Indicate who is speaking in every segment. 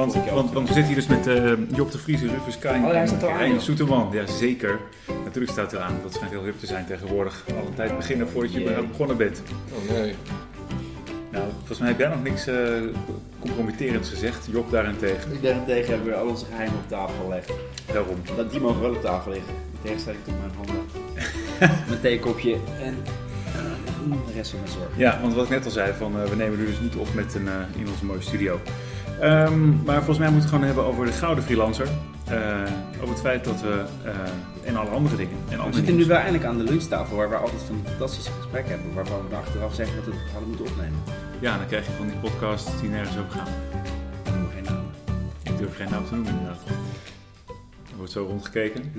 Speaker 1: Want, want, want we zitten hier dus met eh, Job de Vries, Rufus Kain
Speaker 2: Oh,
Speaker 1: en. Soeterman. Ja, zeker. Natuurlijk staat hij aan. Dat schijnt heel hip te zijn tegenwoordig. Al een tijd beginnen voordat je überhaupt begonnen bent.
Speaker 3: Oh nee.
Speaker 1: Nou, volgens mij heb jij nog niks eh, compromitterends gezegd. Job daarentegen.
Speaker 2: Ik daarentegen hebben we al onze geheimen op tafel gelegd.
Speaker 1: Daarom.
Speaker 2: Dat, die mogen wel op tafel liggen. In tegenstelling tot mijn handen. mijn theekopje en eh, de rest van mijn zorg.
Speaker 1: Ja, want wat ik net al zei, van, we nemen nu dus niet op met een, in onze mooie studio. Ehm, maar volgens mij moeten we het gewoon hebben over de gouden freelancer. Eh, over het feit dat we, eh, en alle andere dingen. En
Speaker 2: We zitten nu wel eindelijk aan de lunchtafel waar we altijd van fantastische gesprekken hebben. Waarvan we achteraf zeggen dat we het hadden moeten opnemen.
Speaker 1: Ja, dan krijg je van die podcasts die nergens over gaan.
Speaker 2: Ik noem geen naam.
Speaker 1: Ik durf geen naam te noemen inderdaad. Er wordt zo rondgekeken.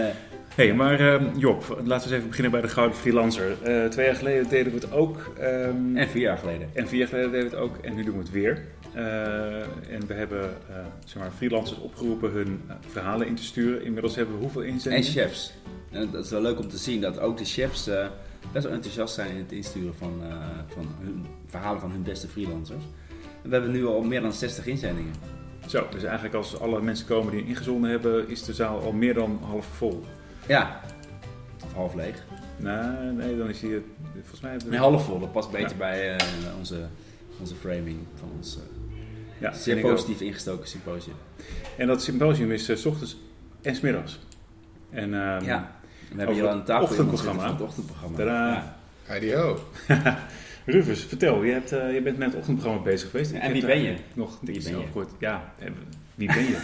Speaker 1: hey, maar ehm, Job, laten we eens even beginnen bij de gouden freelancer. Eh, twee jaar geleden deden we het ook. ehm,
Speaker 2: en vier jaar geleden.
Speaker 1: En vier jaar geleden deden we het ook en nu doen we het weer. Eh, en we hebben eh, zeg maar, freelancers opgeroepen hun eh, verhalen in te sturen. Inmiddels hebben we hoeveel
Speaker 2: En
Speaker 1: inzendingen?
Speaker 2: chefs. En dat is wel leuk om te zien dat ook de chefs best wel enthousiast zijn in het insturen van, van hun verhalen van hun beste freelancers. En we hebben nu al meer dan 60 inzendingen.
Speaker 1: Zo, dus eigenlijk als alle mensen komen die ingezonden hebben, is de zaal al meer dan half vol.
Speaker 2: Ja, of half leeg.
Speaker 1: Nee, nee, dan is hij, eh, volgens mij...
Speaker 2: Nee, half vol. Dat past beter
Speaker 1: Ja.
Speaker 2: bij onze, onze framing van ons
Speaker 1: ja,
Speaker 2: zeer positief ingestoken symposium.
Speaker 1: En dat symposium is eh, s ochtends en s middags. En, ehm,
Speaker 2: ja, we hebben hier aan
Speaker 1: het
Speaker 2: tafel
Speaker 1: ochtendprogramma.
Speaker 2: het ochtendprogramma.
Speaker 1: Tadaa.
Speaker 2: Ja.
Speaker 3: Heidi ho.
Speaker 1: Rufus, vertel, je, hebt, eh, je bent met het ochtendprogramma bezig geweest.
Speaker 2: Ja, en
Speaker 1: heb
Speaker 2: wie ben je?
Speaker 1: Nog
Speaker 2: Wie ben je?
Speaker 1: gehoord. Ja, wie ben je?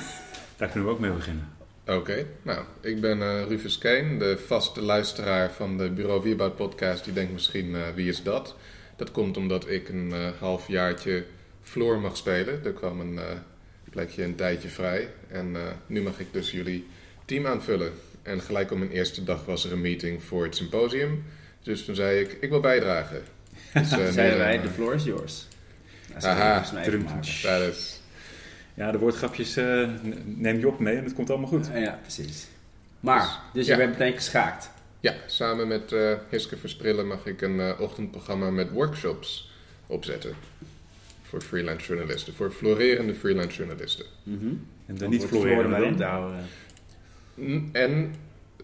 Speaker 1: daar kunnen we ook mee beginnen.
Speaker 3: Oké, nou, ik ben eh, Rufus Keen, de vaste luisteraar van de Bureau Wieboud podcast. Die denkt misschien, eh, wie is dat? Dat komt omdat ik een eh halfjaartje Floor mag spelen. Er kwam een eh, plekje een tijdje vrij. En eh, nu mag ik dus jullie team aanvullen. En gelijk op mijn eerste dag was er een meeting voor het symposium. Dus toen zei ik, ik wil bijdragen. Dus, eh,
Speaker 2: Zeiden wij,
Speaker 3: we-
Speaker 2: the floor is yours. Ja,
Speaker 3: Aha,
Speaker 2: je maken.
Speaker 3: Dat is...
Speaker 1: Ja, de woordgrapjes eh, neem je op mee en het komt allemaal goed.
Speaker 2: Ja, precies. Maar, dus je
Speaker 3: ja.
Speaker 2: bent meteen geschaakt.
Speaker 3: Ja, samen met eh Hiske Versprillen mag ik een ochtendprogramma met workshops opzetten. Voor freelance journalisten, voor florerende freelance journalisten.
Speaker 2: Mhm.
Speaker 1: En dan niet floreren
Speaker 2: erin
Speaker 1: dan.
Speaker 2: te houden.
Speaker 3: Mm, En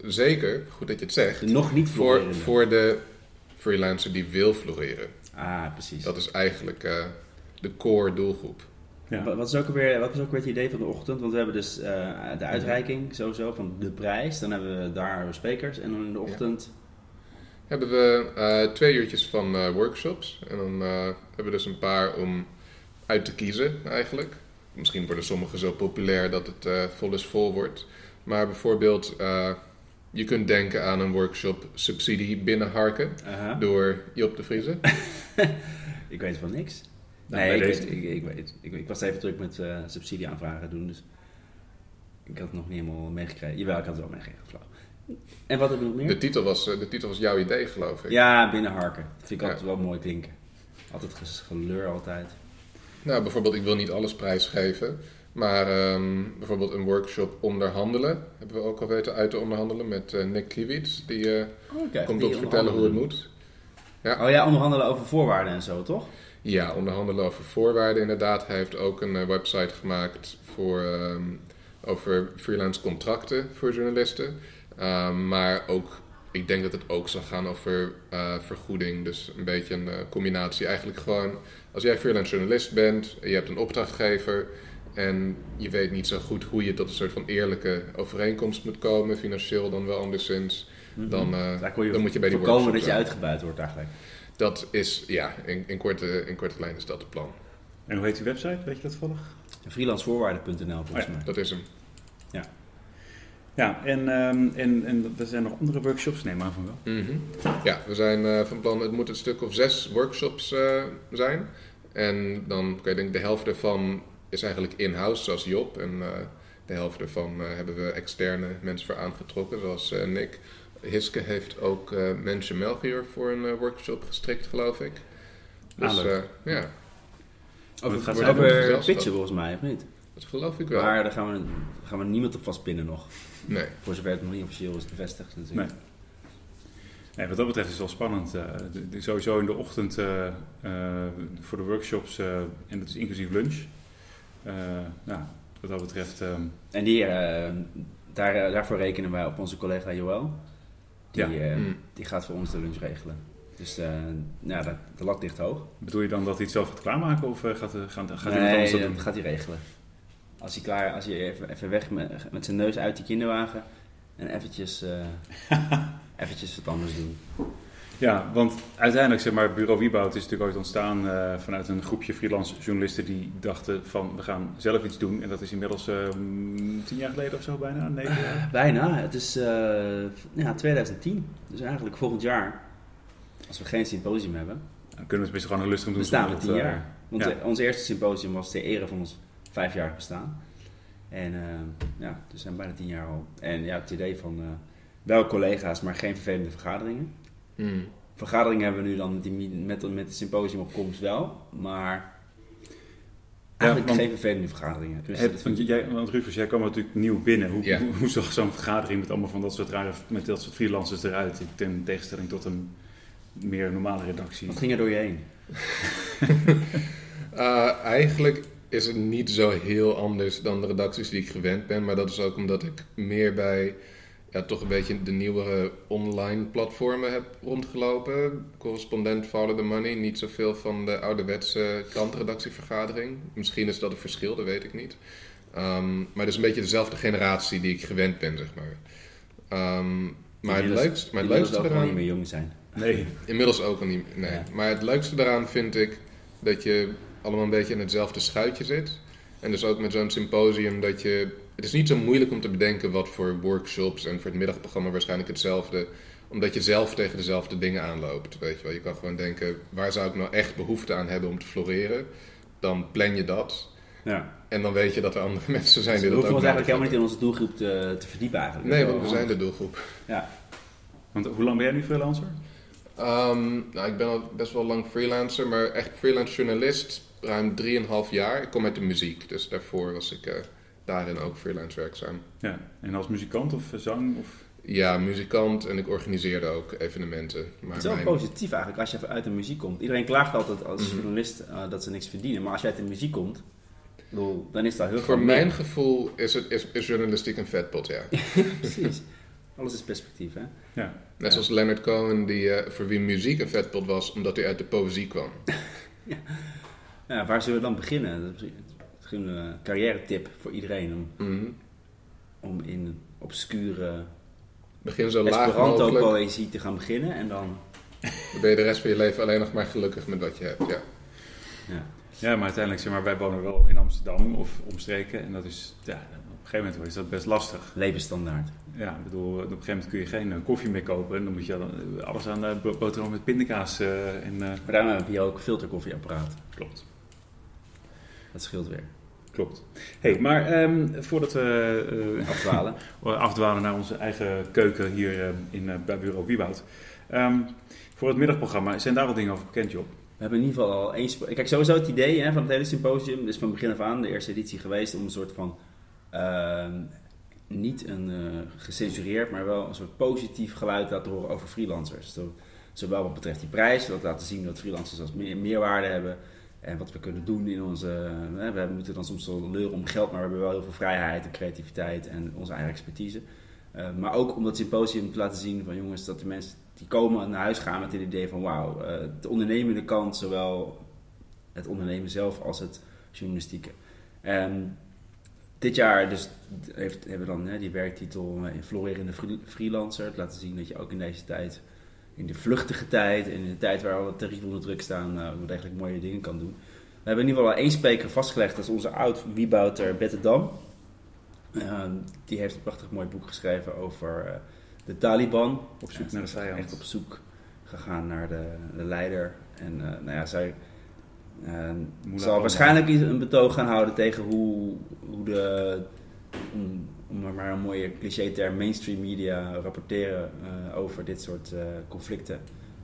Speaker 3: zeker, goed dat je het zegt,
Speaker 2: nog niet
Speaker 3: voor, voor de freelancer die wil floreren.
Speaker 2: Ah, precies.
Speaker 3: Dat is eigenlijk eh, de core doelgroep.
Speaker 1: Ja.
Speaker 2: Wat, is ook alweer, wat is ook weer het idee van de ochtend? Want we hebben dus eh, de uitreiking sowieso van de prijs. Dan hebben we daar sprekers. En dan in de ochtend...
Speaker 3: Hebben we eh, twee uurtjes van eh, workshops. En dan eh, hebben we dus een paar om uit te kiezen eigenlijk. Misschien worden sommige zo populair dat het eh, vol is vol wordt. Maar bijvoorbeeld, eh, je kunt denken aan een workshop subsidie binnenharken
Speaker 2: Aha.
Speaker 3: door Job de Vriezen.
Speaker 2: Ik weet van niks.
Speaker 1: Nou,
Speaker 2: nee, ik,
Speaker 1: deze-
Speaker 2: weet, ik, ik, weet, ik, ik was even druk met eh, subsidieaanvragen doen. Dus ik had het nog niet helemaal meegekregen. Jawel, ik had het wel meegekregen. flauw. En wat hebben we nog
Speaker 3: De
Speaker 2: meer?
Speaker 3: titel, was, de titel was jouw idee, geloof ik.
Speaker 2: Ja, binnenharken. Dat vind ik
Speaker 3: Ja.
Speaker 2: altijd wel mooi klinken. Altijd geleur altijd.
Speaker 3: Nou, bijvoorbeeld, ik wil niet alles prijsgeven. Maar ehm, bijvoorbeeld een workshop onderhandelen. Hebben we ook al weten uit te onderhandelen met eh, Nick Kiewits. Die eh,
Speaker 2: Oké.
Speaker 3: komt op vertellen hoe het moet.
Speaker 2: Oh ja, onderhandelen over voorwaarden en zo, toch?
Speaker 3: Ja, onderhandelen over voorwaarden inderdaad. Hij heeft ook een eh, website gemaakt voor, ehm, over freelance contracten voor journalisten. Ehm, maar ook, ik denk dat het ook zal gaan over vergoeding. Dus een beetje een combinatie. Eigenlijk gewoon, als jij freelance journalist bent en je hebt een opdrachtgever... en je weet niet zo goed hoe je tot een soort van eerlijke overeenkomst moet komen... financieel dan wel anderszins... Dan, eh,
Speaker 2: Daar kon je,
Speaker 3: dan moet je bij die workshop
Speaker 2: dat je uitgebuit wordt eigenlijk.
Speaker 3: Dat is, ja, in, in, korte, in korte lijn is dat het plan.
Speaker 1: En hoe heet die website? Weet je dat toevallig?
Speaker 2: Freelancevoorwaarden.nl volgens
Speaker 1: Oh ja.
Speaker 2: mij.
Speaker 3: Dat is hem.
Speaker 1: Ja, en, ehm, en, en er zijn nog andere workshops, neem maar van wel.
Speaker 3: Mhm. Ja, we zijn eh, van plan, het moet een stuk of zes workshops eh, zijn. En dan, oké, ik denk de helft daarvan is eigenlijk in-house, zoals Job. En eh, de helft eh, hebben we externe mensen voor aangetrokken, zoals Nick. Hiske heeft ook mensen Melchior voor een workshop gestrikt, geloof ik. Dus
Speaker 2: Ah,
Speaker 3: eh, ja,
Speaker 1: Over, het gaat
Speaker 2: Over pitchen volgens mij, of niet?
Speaker 3: dat geloof ik wel.
Speaker 2: Maar daar gaan we, gaan we niemand op vastpinnen nog.
Speaker 3: Nee.
Speaker 2: Voor zover het nog niet officieel is bevestigd natuurlijk.
Speaker 1: Nee, wat dat betreft is het wel spannend. eh, de- de- sowieso in de ochtend eh, eh, voor de workshops, eh, en dat is inclusief lunch. Uh, nou, wat dat betreft... ehm,
Speaker 2: En die, eh, daar, daarvoor rekenen wij op onze collega Joël. Die,
Speaker 1: Ja.
Speaker 2: eh,
Speaker 3: Mm.
Speaker 2: die gaat voor ons de lunch regelen. Dus eh ja, de, de lat ligt hoog.
Speaker 1: bedoel je dan dat hij het zelf gaat klaarmaken of gaat, gaat, gaat hij
Speaker 2: nee,
Speaker 1: anders dat
Speaker 2: dat
Speaker 1: doen?
Speaker 2: gaat hij regelen. Als hij klaar, als hij even, even weg met, met zijn neus uit die kinderwagen en eventjes, eh, eventjes wat anders doen.
Speaker 1: Ja, want uiteindelijk, zeg maar, Bureau Wieboud is natuurlijk ooit ontstaan eh, vanuit een groepje freelance journalisten die dachten van we gaan zelf iets doen. En dat is inmiddels eh, tien jaar geleden of zo bijna, negen jaar.
Speaker 2: Bijna, het is ja, 2010. Dus eigenlijk volgend jaar, als we geen symposium hebben,
Speaker 1: Dan kunnen we het best gewoon een lustig doen.
Speaker 2: we
Speaker 1: zonder
Speaker 2: tien
Speaker 1: dat, eh,
Speaker 2: jaar. Want
Speaker 1: ja.
Speaker 2: ons eerste symposium was ter ere van ons vijfjarig bestaan. En eh, ja, dus we zijn bijna tien jaar al. En ja, het idee van eh, wel collega's, maar geen vervelende vergaderingen.
Speaker 3: Mm.
Speaker 2: Vergaderingen hebben we nu dan met, die, met, met het symposium op komst wel, maar eigenlijk
Speaker 1: want-
Speaker 2: geen vervelende vergaderingen. Dus
Speaker 1: Heb-
Speaker 2: dat
Speaker 1: want, jij, want Rufus, jij kwam natuurlijk nieuw binnen. Hoe,
Speaker 3: Ja.
Speaker 1: hoe, hoe zag zo'n vergadering met allemaal van dat soort rare, met dat soort freelancers eruit? Ten tegenstelling tot een meer normale redactie.
Speaker 2: wat ging er door je heen?
Speaker 3: Uh, eigenlijk is het niet zo heel anders dan de redacties die ik gewend ben. Maar dat is ook omdat ik meer bij ja, toch een beetje de nieuwere online platformen heb rondgelopen. Correspondent Follow the Money. Niet zoveel van de ouderwetse krantredactievergadering. Misschien is dat een verschil, dat weet ik niet. Um, maar het is een beetje dezelfde generatie die ik gewend ben, zeg maar. Um, maar het leukste, maar het leukste
Speaker 2: ook
Speaker 3: eraan...
Speaker 2: niet meer jong zijn.
Speaker 1: Nee,
Speaker 3: Inmiddels ook al niet. Nee.
Speaker 2: Ja.
Speaker 3: Maar het leukste daaraan vind ik dat je allemaal een beetje in hetzelfde schuitje zit. En dus ook met zo'n symposium dat je. Het is niet zo moeilijk om te bedenken wat voor workshops en voor het middagprogramma waarschijnlijk hetzelfde. Omdat je zelf tegen dezelfde dingen aanloopt. Weet je wel, je kan gewoon denken: waar zou ik nou echt behoefte aan hebben om te floreren? Dan plan je dat.
Speaker 2: Ja.
Speaker 3: En dan weet je dat er andere mensen zijn die
Speaker 2: we
Speaker 3: dat ook
Speaker 2: hoeven ons eigenlijk helemaal niet in onze doelgroep te, te verdiepen eigenlijk.
Speaker 3: Nee, want we zijn de doelgroep.
Speaker 2: Ja,
Speaker 1: want hoe lang ben jij nu freelancer?
Speaker 3: Ehm, nou, ik ben al best wel lang freelancer, maar echt freelance journalist ruim 3,5 jaar. Ik kom uit de muziek, dus daarvoor was ik eh, daarin ook freelance werkzaam.
Speaker 1: Ja, en als muzikant of zang? Of...
Speaker 3: Ja, muzikant en ik organiseerde ook evenementen. Maar
Speaker 2: het is wel
Speaker 3: mijn-
Speaker 2: positief eigenlijk als je uit de muziek komt. Iedereen klaagt altijd als
Speaker 3: Mhm.
Speaker 2: journalist eh, dat ze niks verdienen. Maar als je uit de muziek komt, bedoel, dan is dat heel
Speaker 3: voor mijn
Speaker 2: meer.
Speaker 3: gevoel is, het, is, is journalistiek een vetpot, ja.
Speaker 2: Precies. Alles is perspectief, hè?
Speaker 1: Ja,
Speaker 3: Net
Speaker 2: Ja.
Speaker 3: zoals Leonard Cohen, die, eh, voor wie muziek een vetpot was, omdat hij uit de poëzie kwam.
Speaker 2: Ja, waar zullen we dan beginnen? Dat is misschien een carrière tip voor iedereen. Om,
Speaker 3: Mhm.
Speaker 2: om in obscure
Speaker 3: Begin zo laag mogelijk,
Speaker 2: Esperanto-poëzie te gaan beginnen. En dan...
Speaker 3: dan ben je de rest van je leven alleen nog maar gelukkig met wat je hebt, ja.
Speaker 2: Ja.
Speaker 1: ja maar uiteindelijk, zeg maar, wij wonen wel in Amsterdam of omstreken. En dat is, ja, op een gegeven moment is dat best lastig.
Speaker 2: Levensstandaard.
Speaker 1: Ja, ik bedoel, op een gegeven moment kun je geen eh, koffie meer kopen. En dan moet je eh, alles aan eh, bo- boterham met pindakaas eh, en... eh,
Speaker 2: Maar daarom heb je ook een filterkoffieapparaat.
Speaker 1: klopt.
Speaker 2: Dat scheelt weer.
Speaker 1: Klopt. hey, maar ehm, voordat we eh,
Speaker 2: Afdwalen.
Speaker 1: afdwalen naar onze eigen keuken hier eh, in, eh, bij Bureau Wieboud. Ehm, voor het middagprogramma, zijn daar wat dingen over bekend, Job?
Speaker 2: We hebben in ieder geval al één... Kijk, sowieso het idee hè, van het hele symposium is van begin af aan, de eerste editie geweest, om een soort van... ehm, niet een eh, gecensureerd, maar wel een soort positief geluid te laten horen over freelancers. Zo- Zowel wat betreft die prijs, dat laten zien dat freelancers als meer, meerwaarde hebben. En wat we kunnen doen in onze... eh, we moeten dan soms wel leuren om geld, maar we hebben wel heel veel vrijheid en creativiteit en onze eigen expertise. Eh, maar ook om dat symposium te laten zien van jongens, dat de mensen die komen naar huis gaan met het idee van wauw, eh, de ondernemende kant, zowel het ondernemen zelf als het journalistieke. En dit jaar dus heeft, hebben we dan hè, die werktitel eh, Florerende free- Freelancer. Het laten zien dat je ook in deze tijd, in de vluchtige tijd, en in de tijd waar alle tarieven onder druk staan, uh, wel degelijk mooie dingen kan doen. We hebben in ieder geval al één spreker vastgelegd, dat is onze oud-wiebouter Bette Dam. Uh, die heeft een prachtig mooi boek geschreven over uh, de Taliban.
Speaker 1: Op zoek
Speaker 2: Ja,
Speaker 1: naar de vijand.
Speaker 2: Echt op zoek gegaan naar de, de leider. En uh, nou ja, zij zal waarschijnlijk een betoog gaan houden tegen hoe, hoe de, om maar een mooie cliché-term, mainstream media rapporteren uh, over dit soort uh, conflicten.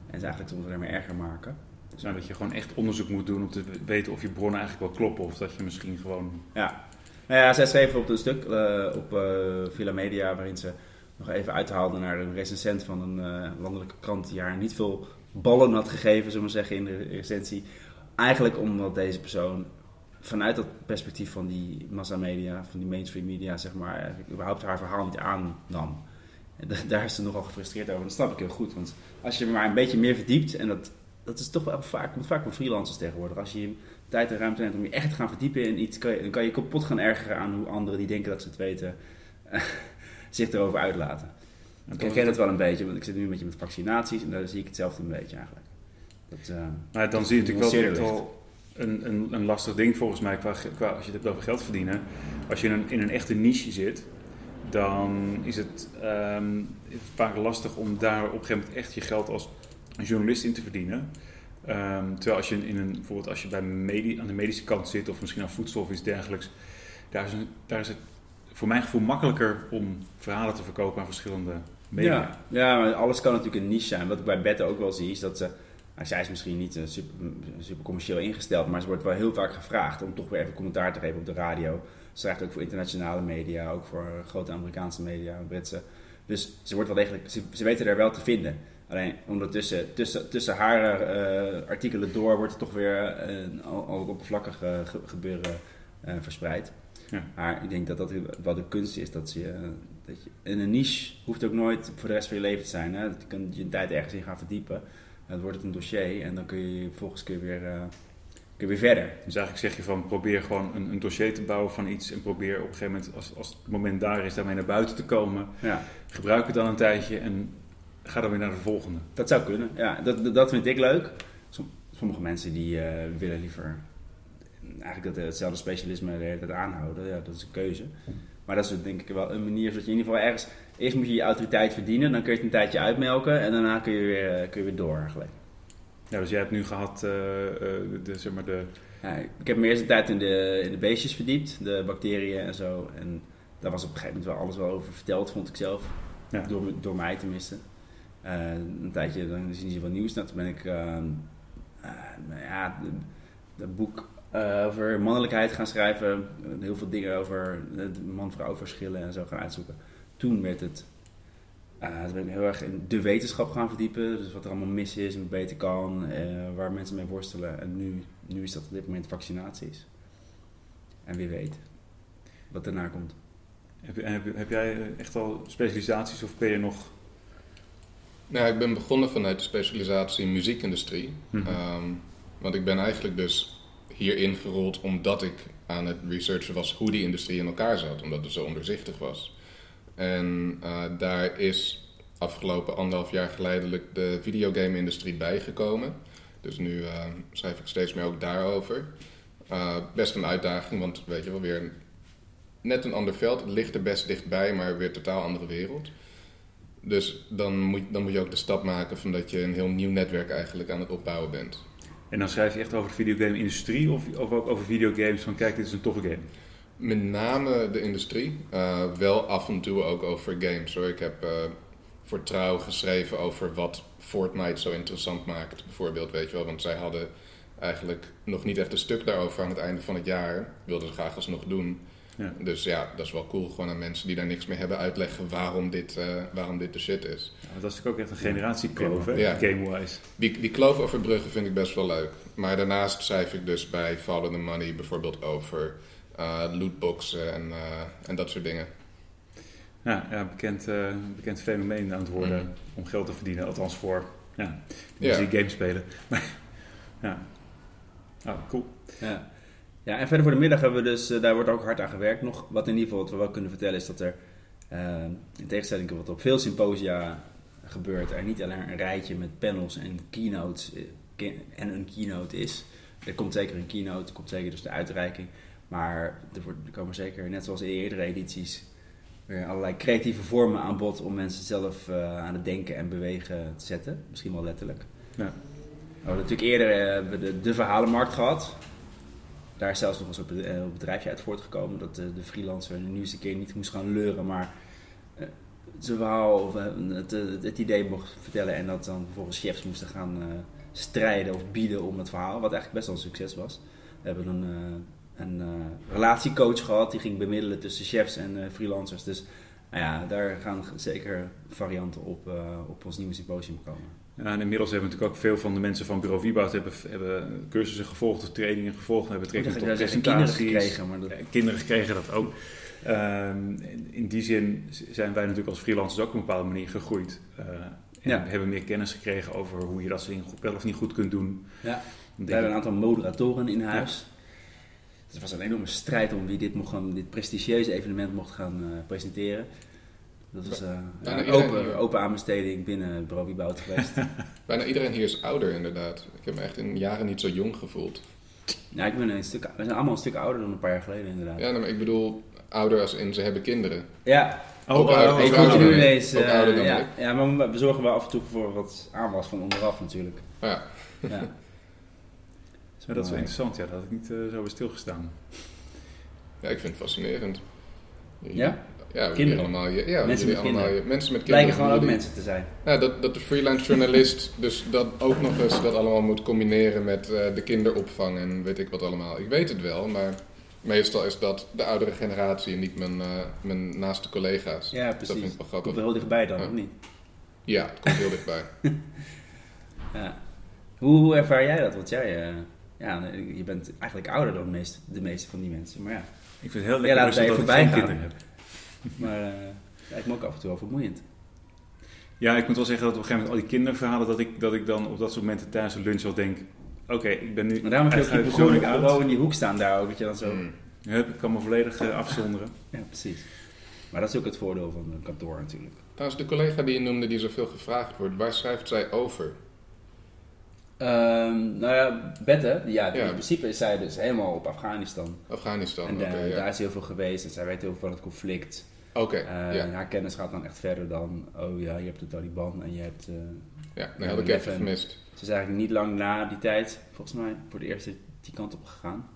Speaker 2: En ze eigenlijk soms alleen maar erger maken.
Speaker 1: Dus nou, dat je gewoon echt onderzoek moet doen om te weten of je bronnen eigenlijk wel kloppen. Of dat je misschien gewoon...
Speaker 2: Ja, nou ja zij schreef op een stuk uh, op Villa Media waarin ze nog even uithaalde naar een recensent van een landelijke krant die haar niet veel ballen had gegeven, zullen we zeggen, in de recensie. Eigenlijk omdat deze persoon vanuit dat perspectief van die massamedia, van die mainstream media, zeg maar, überhaupt haar verhaal niet aannam. En da- daar is ze nogal gefrustreerd over. Dat snap ik heel goed. Want als je maar een beetje meer verdiept, en dat, dat is toch wel vaak, komt vaak van freelancers tegenwoordig. Als je tijd en ruimte hebt om je echt te gaan verdiepen in iets, kan je, dan kan je kapot gaan ergeren aan hoe anderen die denken dat ze het weten, zich erover uitlaten. Ik herken het wel een beetje, want ik zit nu een beetje met vaccinaties en daar zie ik hetzelfde een beetje eigenlijk. Dat, eh,
Speaker 1: Maar dan zie je natuurlijk wel al een, een, lastig ding volgens mij, qua, qua, als je het hebt over geld verdienen. Als je in een, in een echte niche zit, dan is het ehm, vaak lastig om daar op een gegeven moment echt je geld als journalist in te verdienen. Ehm, terwijl als je in een, bijvoorbeeld als je bij aan de medische kant zit of misschien aan voedsel of iets dergelijks, daar is, een, daar is het voor mijn gevoel makkelijker om verhalen te verkopen aan verschillende media.
Speaker 2: Ja, ja, maar alles kan natuurlijk een niche zijn. Wat ik bij Bette ook wel zie, is dat ze... Nou, zij is misschien niet eh, super, super commercieel ingesteld, maar ze wordt wel heel vaak gevraagd om toch weer even commentaar te geven op de radio. Ze schrijft ook voor internationale media, ook voor eh, grote Amerikaanse media, Britse. Dus ze wordt wel degelijk, ze, ze weten er wel te vinden. Alleen ondertussen, tussen, tussen haar eh, artikelen door, wordt er toch weer oppervlakkig eh, ge- gebeuren verspreid.
Speaker 1: Ja.
Speaker 2: Maar ik denk dat dat wel de kunst is, dat, ze, eh, dat je in een niche hoeft ook nooit voor de rest van je leven te zijn. Hè? Dat je kan je een tijd ergens in gaan verdiepen. Dan wordt het een dossier en dan kun je vervolgens kun je weer, eh, kun je weer verder.
Speaker 1: Dus eigenlijk zeg je van probeer gewoon een, een dossier te bouwen van iets en probeer op een gegeven moment, als, als het moment daar is, daarmee naar buiten te komen.
Speaker 2: Ja,
Speaker 1: Gebruik het dan een tijdje en ga dan weer naar de volgende.
Speaker 2: dat zou kunnen. Ja, dat, dat- vind ik leuk. Som- Sommige mensen die eh, willen liever eigenlijk dat, hetzelfde specialisme de hele tijd aanhouden. Ja, dat is een keuze. Maar dat is denk ik wel een manier zodat je in ieder geval ergens... Eerst moet je je autoriteit verdienen, dan kun je het een tijdje uitmelken en daarna kun je weer, eh, kun je weer door eigenlijk.
Speaker 1: Ja, dus jij hebt nu gehad, eh, eh, de, zeg maar de,
Speaker 2: Ja, ik heb me eerst een tijd in de, in de beestjes verdiept, de bacteriën en zo. En daar was op een gegeven moment wel alles wel over verteld, vond ik zelf.
Speaker 1: Ja.
Speaker 2: Door, door mij tenminste. Eh, een tijdje, dan zien ze wat nieuws. Nou, toen ben ik nou ja, dat boek over mannelijkheid gaan schrijven. Heel veel dingen over man-vrouw verschillen en zo gaan uitzoeken. Toen werd het... eh, toen ben ik heel erg in de wetenschap gaan verdiepen. Dus wat er allemaal mis is en beter kan. eh, waar mensen mee worstelen. En nu, nu is dat op dit moment vaccinaties. En wie weet wat daarna komt.
Speaker 1: heb, heb, heb jij echt al specialisaties of ben je nog...
Speaker 3: Nou, ik ben begonnen vanuit de specialisatie muziekindustrie.
Speaker 1: Mhm.
Speaker 3: Ehm, want ik ben eigenlijk dus hier ingerold omdat ik aan het researchen was hoe die industrie in elkaar zat. Omdat het zo ondoorzichtig was. En eh, daar is afgelopen anderhalf jaar geleidelijk de videogame-industrie bijgekomen. Dus nu eh, schrijf ik steeds meer ook daarover. Eh, best een uitdaging, want weet je wel, weer net een ander veld. Het ligt er best dichtbij, maar weer totaal andere wereld. Dus dan moet, dan moet je ook de stap maken van dat je een heel nieuw netwerk eigenlijk aan het opbouwen bent.
Speaker 1: En dan schrijf je echt over de videogame-industrie of, of ook over videogames van kijk, dit is een toffe game.
Speaker 3: Met name de industrie, eh, wel af en toe ook over games hoor. Ik heb eh, voor Trouw geschreven over wat Fortnite zo interessant maakt, bijvoorbeeld, weet je wel. Want zij hadden eigenlijk nog niet echt een stuk daarover aan het einde van het jaar. Wilden ze graag alsnog doen.
Speaker 1: Ja.
Speaker 3: Dus ja, dat is wel cool. Gewoon aan mensen die daar niks mee hebben uitleggen waarom dit, eh, waarom dit de shit is.
Speaker 1: Ja, dat is natuurlijk ook echt een generatiekloof,
Speaker 3: Ja.
Speaker 1: game-wise.
Speaker 3: Die, die kloof over bruggen vind ik best wel leuk. Maar daarnaast schrijf ik dus bij Follow the Money bijvoorbeeld over lootboxen en, eh, en dat soort dingen.
Speaker 1: Ja, ja bekend, eh, bekend fenomeen aan het worden
Speaker 3: Mhm.
Speaker 1: om geld te verdienen. Althans voor ja, die games spelen. Maar, ja. Oh, cool.
Speaker 2: Ja. ja, en verder voor de middag hebben we dus, eh, daar wordt ook hard aan gewerkt nog. Wat in ieder geval wat we wel kunnen vertellen is dat er, eh, in tegenstelling tot wat op veel symposia gebeurt, er niet alleen een rijtje met panels en keynotes eh, ke- en een keynote is. Er komt zeker een keynote, er komt zeker dus de uitreiking. Maar er, wordt, er komen zeker, net zoals in eerdere edities, weer allerlei creatieve vormen aan bod om mensen zelf eh, aan het denken en bewegen te zetten. Misschien wel letterlijk.
Speaker 1: Ja.
Speaker 2: We hadden natuurlijk eerder eh, hebben de, de verhalenmarkt gehad. Daar is zelfs nog een soort bed- eh, bedrijfje uit voortgekomen. Dat de, de freelancer nu eens een keer niet moest gaan leuren, maar zijn verhaal of het, het, idee mocht vertellen. En dat dan vervolgens chefs moesten gaan strijden of bieden om het verhaal. Wat eigenlijk best wel een succes was. We hebben een, een eh, relatiecoach gehad die ging bemiddelen tussen chefs en eh, freelancers. Dus nou ja, daar gaan zeker varianten op, eh, op ons nieuwe symposium komen.
Speaker 1: Ja, en inmiddels hebben natuurlijk ook veel van de mensen van Bureau Wieboud hebben, hebben cursussen gevolgd of trainingen gevolgd. Hebben
Speaker 2: Ik
Speaker 1: trainingen tot
Speaker 2: je kinderen
Speaker 1: presentaties.
Speaker 2: gekregen, maar dat...
Speaker 1: Kinderen gekregen dat ook. Ehm, in- in die zin zijn wij natuurlijk als freelancers ook op een bepaalde manier gegroeid. Eh, en
Speaker 2: Ja.
Speaker 1: hebben meer kennis gekregen over hoe je dat soort dingen goed- wel of niet goed kunt doen.
Speaker 2: Ja. We hebben een aantal moderatoren in huis. Het was een enorme strijd om wie dit, mocht gaan, dit prestigieuze evenement mocht gaan eh, presenteren. Dat was eh, ja, een open, open aanbesteding binnen Wieboud geweest.
Speaker 3: Bijna iedereen hier is ouder inderdaad. Ik heb me echt in jaren niet zo jong gevoeld.
Speaker 2: ja, ik ben een stuk, we zijn allemaal een stuk ouder dan een paar jaar geleden inderdaad.
Speaker 3: Ja, nou, maar ik bedoel ouder als in ze hebben kinderen.
Speaker 2: Ja,
Speaker 1: Oh,
Speaker 3: Ook
Speaker 1: oh,
Speaker 3: ouder-
Speaker 1: oh,
Speaker 3: ook
Speaker 2: ik moet je
Speaker 3: ouder
Speaker 2: nu ineens... Eh,
Speaker 3: ouder dan
Speaker 2: ja, maar we zorgen wel af en toe voor wat aanwas van onderaf natuurlijk.
Speaker 3: Ja,
Speaker 2: Ja.
Speaker 1: Ja, dat is wel interessant, ja. Dat had ik niet eh, zo bij stilgestaan.
Speaker 3: ja, ik vind het fascinerend.
Speaker 2: Ja?
Speaker 3: Ja, we
Speaker 2: Kinderen?
Speaker 3: allemaal, je- ja,
Speaker 2: Mensen met
Speaker 3: allemaal,
Speaker 2: kinderen.
Speaker 3: je- mensen met kinderen.
Speaker 2: Blijken gewoon ook mensen te zijn.
Speaker 3: Ja, dat, dat de freelance journalist dus dat ook nog eens dat allemaal moet combineren met eh, de kinderopvang en weet ik wat allemaal. Ik weet het wel, maar meestal is dat de oudere generatie en niet mijn, eh, mijn naaste collega's.
Speaker 2: Ja,
Speaker 3: Dat vind
Speaker 2: precies.
Speaker 3: ik wel
Speaker 2: Komt
Speaker 3: grappig.
Speaker 2: er heel dichtbij dan,
Speaker 3: Ja.
Speaker 2: of niet?
Speaker 3: Ja, het komt heel dichtbij.
Speaker 2: Ja. Hoe, hoe ervaar jij dat? Want jij, eh, ja, je bent eigenlijk ouder dan de meeste, de meeste van die mensen. Maar ja,
Speaker 1: Ik vind het heel
Speaker 2: Ja,
Speaker 1: lekker
Speaker 2: laat
Speaker 1: rustig
Speaker 2: het
Speaker 1: dat
Speaker 2: voorbij
Speaker 1: kinderen heb.
Speaker 2: maar eh lijkt me ook af en toe wel vermoeiend.
Speaker 1: Ja, ik moet wel zeggen dat op een gegeven moment al die kinderverhalen, dat ik, dat ik dan op dat soort momenten tijdens de lunch wel denk, oké, ik ben nu
Speaker 2: Maar daarom heb je ook die
Speaker 1: persoonlijk
Speaker 2: bureau in die hoek staan daar ook, dat je dan zo...
Speaker 3: Mm.
Speaker 1: Hup, ik kan me volledig eh, afzonderen.
Speaker 2: Ja, precies. Maar dat is ook het voordeel van een kantoor natuurlijk.
Speaker 3: Trouwens, de collega die je noemde die zoveel gevraagd wordt, waar schrijft zij over?
Speaker 2: Ehm, nou ja, Bette, ja,
Speaker 3: Ja.
Speaker 2: in principe is zij dus helemaal op Afghanistan.
Speaker 3: Afghanistan,
Speaker 2: en
Speaker 3: oké,
Speaker 2: daar,
Speaker 3: ja.
Speaker 2: daar is heel veel geweest en zij weet heel veel van het conflict.
Speaker 3: Oké,
Speaker 2: Eh,
Speaker 3: ja.
Speaker 2: en Haar kennis gaat dan echt verder dan, oh ja, je hebt de Taliban en je hebt... eh,
Speaker 3: Ja, nee, had ik even
Speaker 2: en-
Speaker 3: gemist.
Speaker 2: Ze is eigenlijk niet lang na die tijd, volgens mij, voor de eerste die kant op gegaan.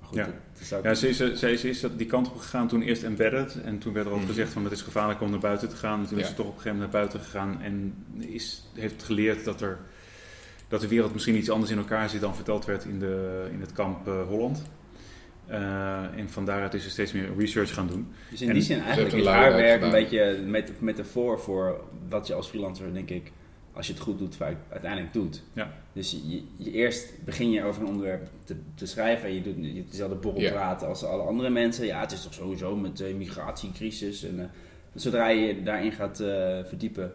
Speaker 2: Maar goed,
Speaker 1: Ja.
Speaker 2: dat,
Speaker 1: Ja, ze is, eh, ze is, is die kant op gegaan toen eerst embedded. En toen werd er ook
Speaker 3: Mhm.
Speaker 1: gezegd van het is gevaarlijk om naar buiten te gaan. En toen is ze toch op een gegeven moment naar buiten gegaan. En is, heeft geleerd dat, er, dat de wereld misschien iets anders in elkaar zit dan verteld werd in, de, in het kamp eh, Holland. Eh, en van daaruit is ze steeds meer research gaan doen.
Speaker 2: Dus in
Speaker 1: En
Speaker 2: die zin eigenlijk is
Speaker 3: een
Speaker 2: haar werk een beetje met, metafoor voor wat je als freelancer, denk ik, als je het goed doet, uiteindelijk doet.
Speaker 1: Ja.
Speaker 2: Dus je, eerst begin je over een onderwerp te, te schrijven en je doet je dezelfde borrel
Speaker 3: Ja.
Speaker 2: praten als alle andere mensen. Ja, het is toch sowieso met de migratiecrisis. En, eh, zodra je je daarin gaat verdiepen,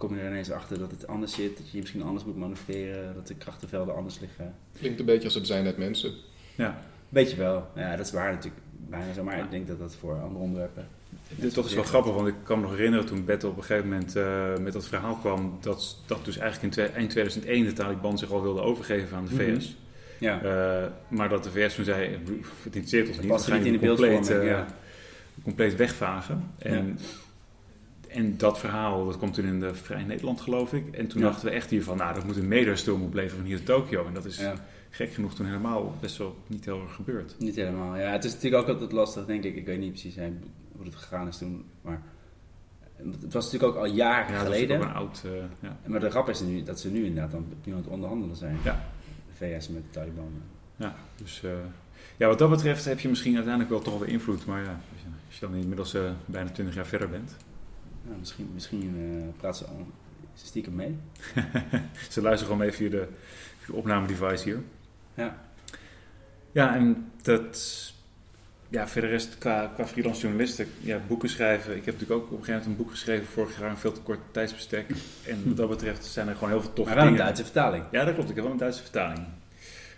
Speaker 2: kom je er ineens achter dat het anders zit. Dat je je misschien anders moet manoeuvreren, dat de krachtenvelden anders liggen.
Speaker 3: Klinkt een beetje als het zijn net mensen.
Speaker 1: Ja,
Speaker 2: Weet je wel. Ja, dat is waar natuurlijk bijna zo. Maar ik denk dat dat voor andere onderwerpen...
Speaker 1: Dit dat is wel grappig, want ik kan me nog herinneren toen Bette op een gegeven moment eh, met dat verhaal kwam. Dat, dat dus eigenlijk in twee- eind 2001 de Taliban zich al wilde overgeven aan de
Speaker 2: Mhm.
Speaker 1: VS.
Speaker 2: Ja.
Speaker 1: Eh, maar dat de VS toen zei, het interesseert ons
Speaker 2: Dat
Speaker 1: niet. we gaan
Speaker 2: niet in de
Speaker 1: compleet, eh,
Speaker 2: ja.
Speaker 1: compleet wegvagen. En, en dat verhaal, dat komt toen in de Vrij Nederland geloof ik. En toen
Speaker 2: Ja.
Speaker 1: dachten we echt hiervan, nou dat moet een mederstroom opleveren van hier in Tokio. En dat is
Speaker 2: Ja.
Speaker 1: gek genoeg toen helemaal best wel niet heel erg gebeurd.
Speaker 2: Niet helemaal. Ja, het is natuurlijk ook altijd lastig, denk ik. Ik weet niet precies hè, hoe het gegaan is toen. Maar het was natuurlijk ook al jaren
Speaker 1: Ja, dat is
Speaker 2: geleden.
Speaker 1: een oud... eh, ja.
Speaker 2: Maar de grap is nu dat ze nu inderdaad dan opnieuw aan het onderhandelen zijn.
Speaker 1: Ja.
Speaker 2: De VS met de Taliban.
Speaker 1: Ja, dus eh, ja, wat dat betreft heb je misschien uiteindelijk wel toch wel invloed. Maar ja, als je, dan inmiddels eh, bijna 20 jaar verder bent.
Speaker 2: Misschien misschien eh, praat ze al stiekem mee.
Speaker 1: Ze luisteren gewoon mee via de, via de opnamedevice hier.
Speaker 2: Ja.
Speaker 1: Ja, en dat... Ja, verder rest qua, qua freelance journalisten, ja, boeken schrijven. Ik heb natuurlijk ook op een gegeven moment een boek geschreven vorig jaar, een veel te kort tijdsbestek. En wat dat betreft zijn er gewoon heel veel toffe
Speaker 2: Maar wel een
Speaker 1: dingen.
Speaker 2: Duitse vertaling.
Speaker 1: Ja, dat klopt. Ik heb wel een Duitse vertaling.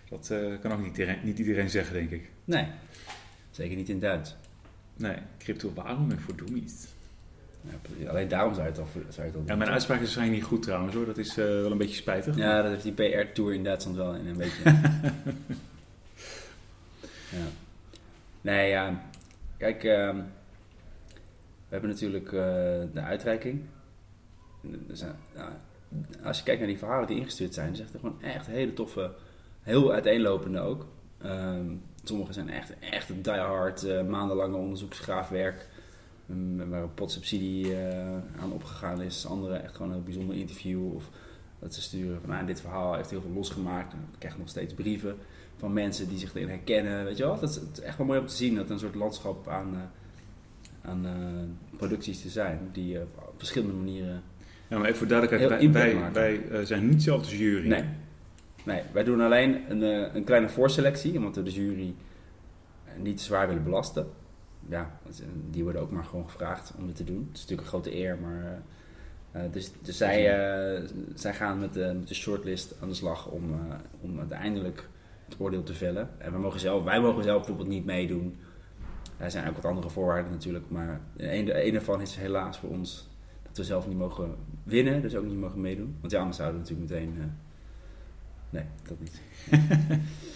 Speaker 1: Dat eh, kan ook niet iedereen, niet iedereen zeggen, denk ik.
Speaker 2: Nee. Zeker niet in Duits.
Speaker 1: Nee, cryptowaarungen voor dummies.
Speaker 2: Ja, alleen daarom zou je het al, zou je het al
Speaker 1: Ja, mijn uitspraak is waarschijnlijk niet goed trouwens hoor. Dat is eh, wel een beetje spijtig.
Speaker 2: Ja, dat heeft die PR-tour in Duitsland wel in een beetje. ja. Nee, ja. Kijk, ehm, we hebben natuurlijk eh, de uitreiking. Er zijn, nou, als je kijkt naar die verhalen die ingestuurd zijn, zijn het gewoon echt hele toffe, heel uiteenlopende ook. Ehm, sommige zijn echt, echt diehard, eh maandenlange onderzoeksgraafwerk. Waar een potsubsidie eh aan opgegaan is. Andere echt gewoon een bijzonder interview. Of dat ze sturen van nou, dit verhaal heeft heel veel losgemaakt. Ik krijg nog steeds brieven van mensen die zich erin herkennen. Weet je wel? Dat is, het is echt wel mooi om te zien dat er een soort landschap aan, eh, aan eh, producties te zijn. Die op verschillende manieren
Speaker 1: Ja, maar even voor duidelijkheid, wij, wij, zijn niet zelf de jury.
Speaker 2: Nee. Nee, wij doen alleen een, een kleine voorselectie, omdat we de jury niet zwaar willen belasten. Ja, eh, die worden ook maar gewoon gevraagd om dit te doen. Het is natuurlijk een grote eer, maar... eh, eh, dus dus zij, zij gaan met de, met de shortlist aan de slag om, om uiteindelijk het oordeel te vellen. En we mogen zelf, wij mogen zelf bijvoorbeeld niet meedoen. Er zijn ook wat andere voorwaarden natuurlijk, maar een, een daarvan is helaas voor ons dat we zelf niet mogen winnen, dus ook niet mogen meedoen. Want ja, anders zouden we natuurlijk meteen... Nee, dat niet.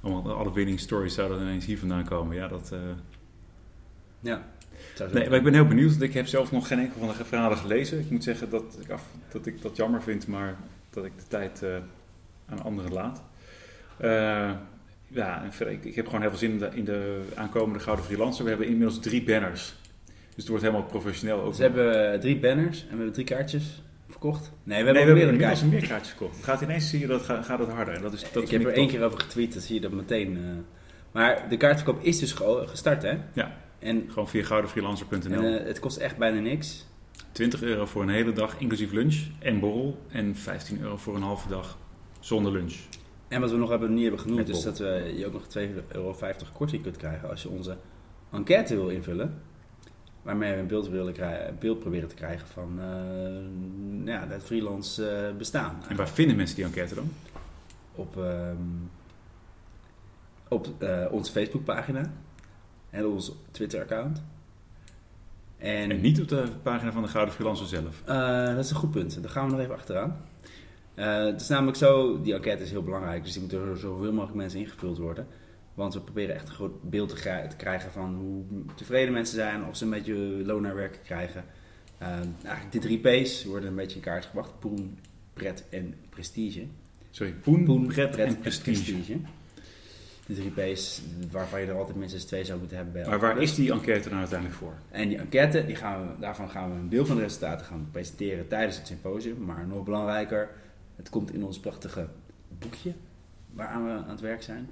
Speaker 1: Allemaal, alle winning stories zouden ineens hier vandaan komen. Ja, dat... eh,
Speaker 2: Ja.
Speaker 1: Nee, maar ik ben heel benieuwd. want Ik heb zelf nog geen enkel van de verhalen gelezen. Ik moet zeggen dat ik, af, dat, ik dat jammer vind, maar dat ik de tijd eh, aan anderen laat. Eh, ja, en verder, ik, ik heb gewoon heel veel zin in de, in de aankomende Gouden Freelancer. We hebben inmiddels drie banners. Dus het wordt helemaal professioneel. Ook
Speaker 2: Dus we hebben drie banners en we hebben drie kaartjes verkocht. Nee, we
Speaker 1: nee,
Speaker 2: hebben
Speaker 1: we
Speaker 2: ook
Speaker 1: hebben
Speaker 2: meerdere
Speaker 1: meer kaartjes gekocht. Het gaat ineens, zie je, dat gaat, gaat het harder. En dat is, dat
Speaker 2: ik heb er één keer over getweet, dan zie je dat meteen. eh. Maar de kaartverkoop is dus ge- gestart, hè?
Speaker 1: Ja.
Speaker 2: En,
Speaker 1: Gewoon via goudenfreelancer.nl.
Speaker 2: en, eh, het kost echt bijna niks.
Speaker 1: 20 euro voor een hele dag, inclusief lunch en borrel. En 15 euro voor een halve dag zonder lunch.
Speaker 2: En wat we nog hebben, niet hebben genoemd,
Speaker 1: Met
Speaker 2: is dat we je ook nog 2,50 euro korting kunt krijgen als je onze enquête wil invullen. Waarmee we een beeld, willen krijgen, beeld proberen te krijgen van eh, ja, het freelance eh, bestaan.
Speaker 1: En waar vinden mensen die enquête dan?
Speaker 2: op, ehm, op eh, onze Facebookpagina en ons Twitter-account. En,
Speaker 1: En niet op de pagina van de Gouden Freelancer zelf.
Speaker 2: dat is een goed punt. Daar gaan we nog even achteraan. Het is namelijk zo, die enquête is heel belangrijk, dus die moet door zoveel mogelijk mensen ingevuld worden. Want we proberen echt een groot beeld te, krijgen van hoe tevreden mensen zijn, of ze een beetje loon naar werken krijgen. Eh, eigenlijk de drie P's worden een beetje in kaart gebracht. Poen, pret en prestige.
Speaker 1: Sorry, Poen,
Speaker 2: Poen,
Speaker 1: Pret,
Speaker 2: pret
Speaker 1: en Prestige.
Speaker 2: De drie P's, waarvan je er altijd minstens twee zou moeten hebben bij
Speaker 1: Maar waar is die enquête nou uiteindelijk voor?
Speaker 2: En die enquête, die gaan we, daarvan gaan we een deel van de resultaten gaan presenteren tijdens het symposium. Maar nog belangrijker, het komt in ons prachtige boekje waaraan we aan het werk zijn.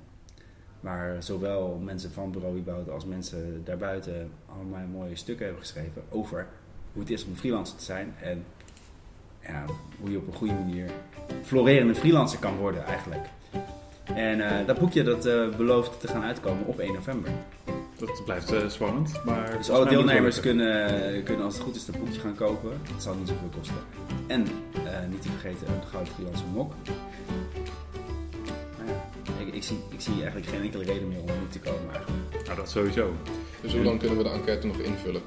Speaker 2: Waar zowel mensen van Bureau Wieboud als mensen daarbuiten allemaal mooie stukken hebben geschreven over hoe het is om freelancer te zijn. En ja, hoe je op een goede manier florerende freelancer kan worden eigenlijk. En eh, dat boekje dat eh, belooft te gaan uitkomen op 1 november.
Speaker 1: Dat blijft eh, spannend. Maar
Speaker 2: Dus alle deelnemers kunnen, kunnen als het goed is dat boekje gaan kopen. Het zal niet zoveel kosten. En niet te vergeten een gouden freelancer mok. Ik, zie, ik zie eigenlijk geen enkele reden meer om er niet te komen eigenlijk.
Speaker 1: Nou, dat sowieso.
Speaker 3: Dus hoe lang kunnen we de enquête nog invullen?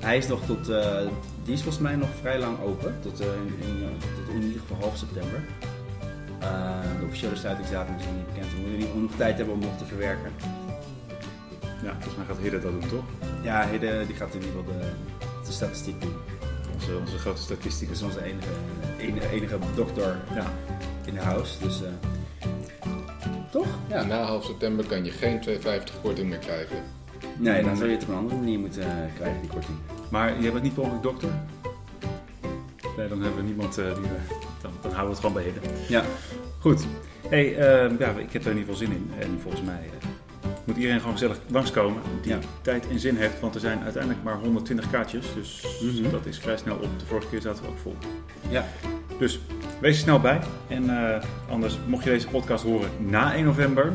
Speaker 2: Hij is nog tot, eh, die is volgens mij nog vrij lang open. Tot, eh, in, in, eh, tot in ieder geval half september. Eh, de officiële sluitingsdatum is nog niet bekend. We moeten geval nog tijd hebben om nog te verwerken.
Speaker 1: Ja, volgens mij gaat Hidde dat doen, toch?
Speaker 2: Ja, Hidde die gaat in ieder geval de, de statistiek doen.
Speaker 1: Onze, onze grote
Speaker 2: Dat
Speaker 1: statisticus.
Speaker 2: is onze enige, enige, enige dokter
Speaker 1: Ja.
Speaker 2: in de house. Dus, eh, toch? Ja.
Speaker 3: Na half september kan je geen 250 korting meer krijgen.
Speaker 2: Nee, dan zou je het op een andere manier moeten eh, krijgen, die korting.
Speaker 1: Maar je bent niet per ongeluk dokter? Nee, dan hebben we niemand eh, die... we- dan, dan houden we het gewoon bij Hidde.
Speaker 2: Ja.
Speaker 1: Goed. Hey, eh, ja, ik heb er in ieder geval zin in. En volgens mij eh, moet iedereen gewoon gezellig langskomen die
Speaker 2: Ja.
Speaker 1: tijd en zin heeft. Want er zijn uiteindelijk maar 120 kaartjes. Dus
Speaker 2: Mhm.
Speaker 1: dat is vrij snel op. De vorige keer zaten we ook vol.
Speaker 2: Ja.
Speaker 1: Dus wees er snel bij. En eh, anders, mocht je deze podcast horen na 1 november...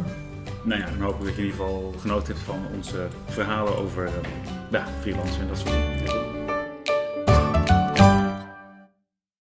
Speaker 1: Nou ja, dan hopen we dat je in ieder geval genoten hebt van onze verhalen over eh, ja, freelancen en dat soort dingen.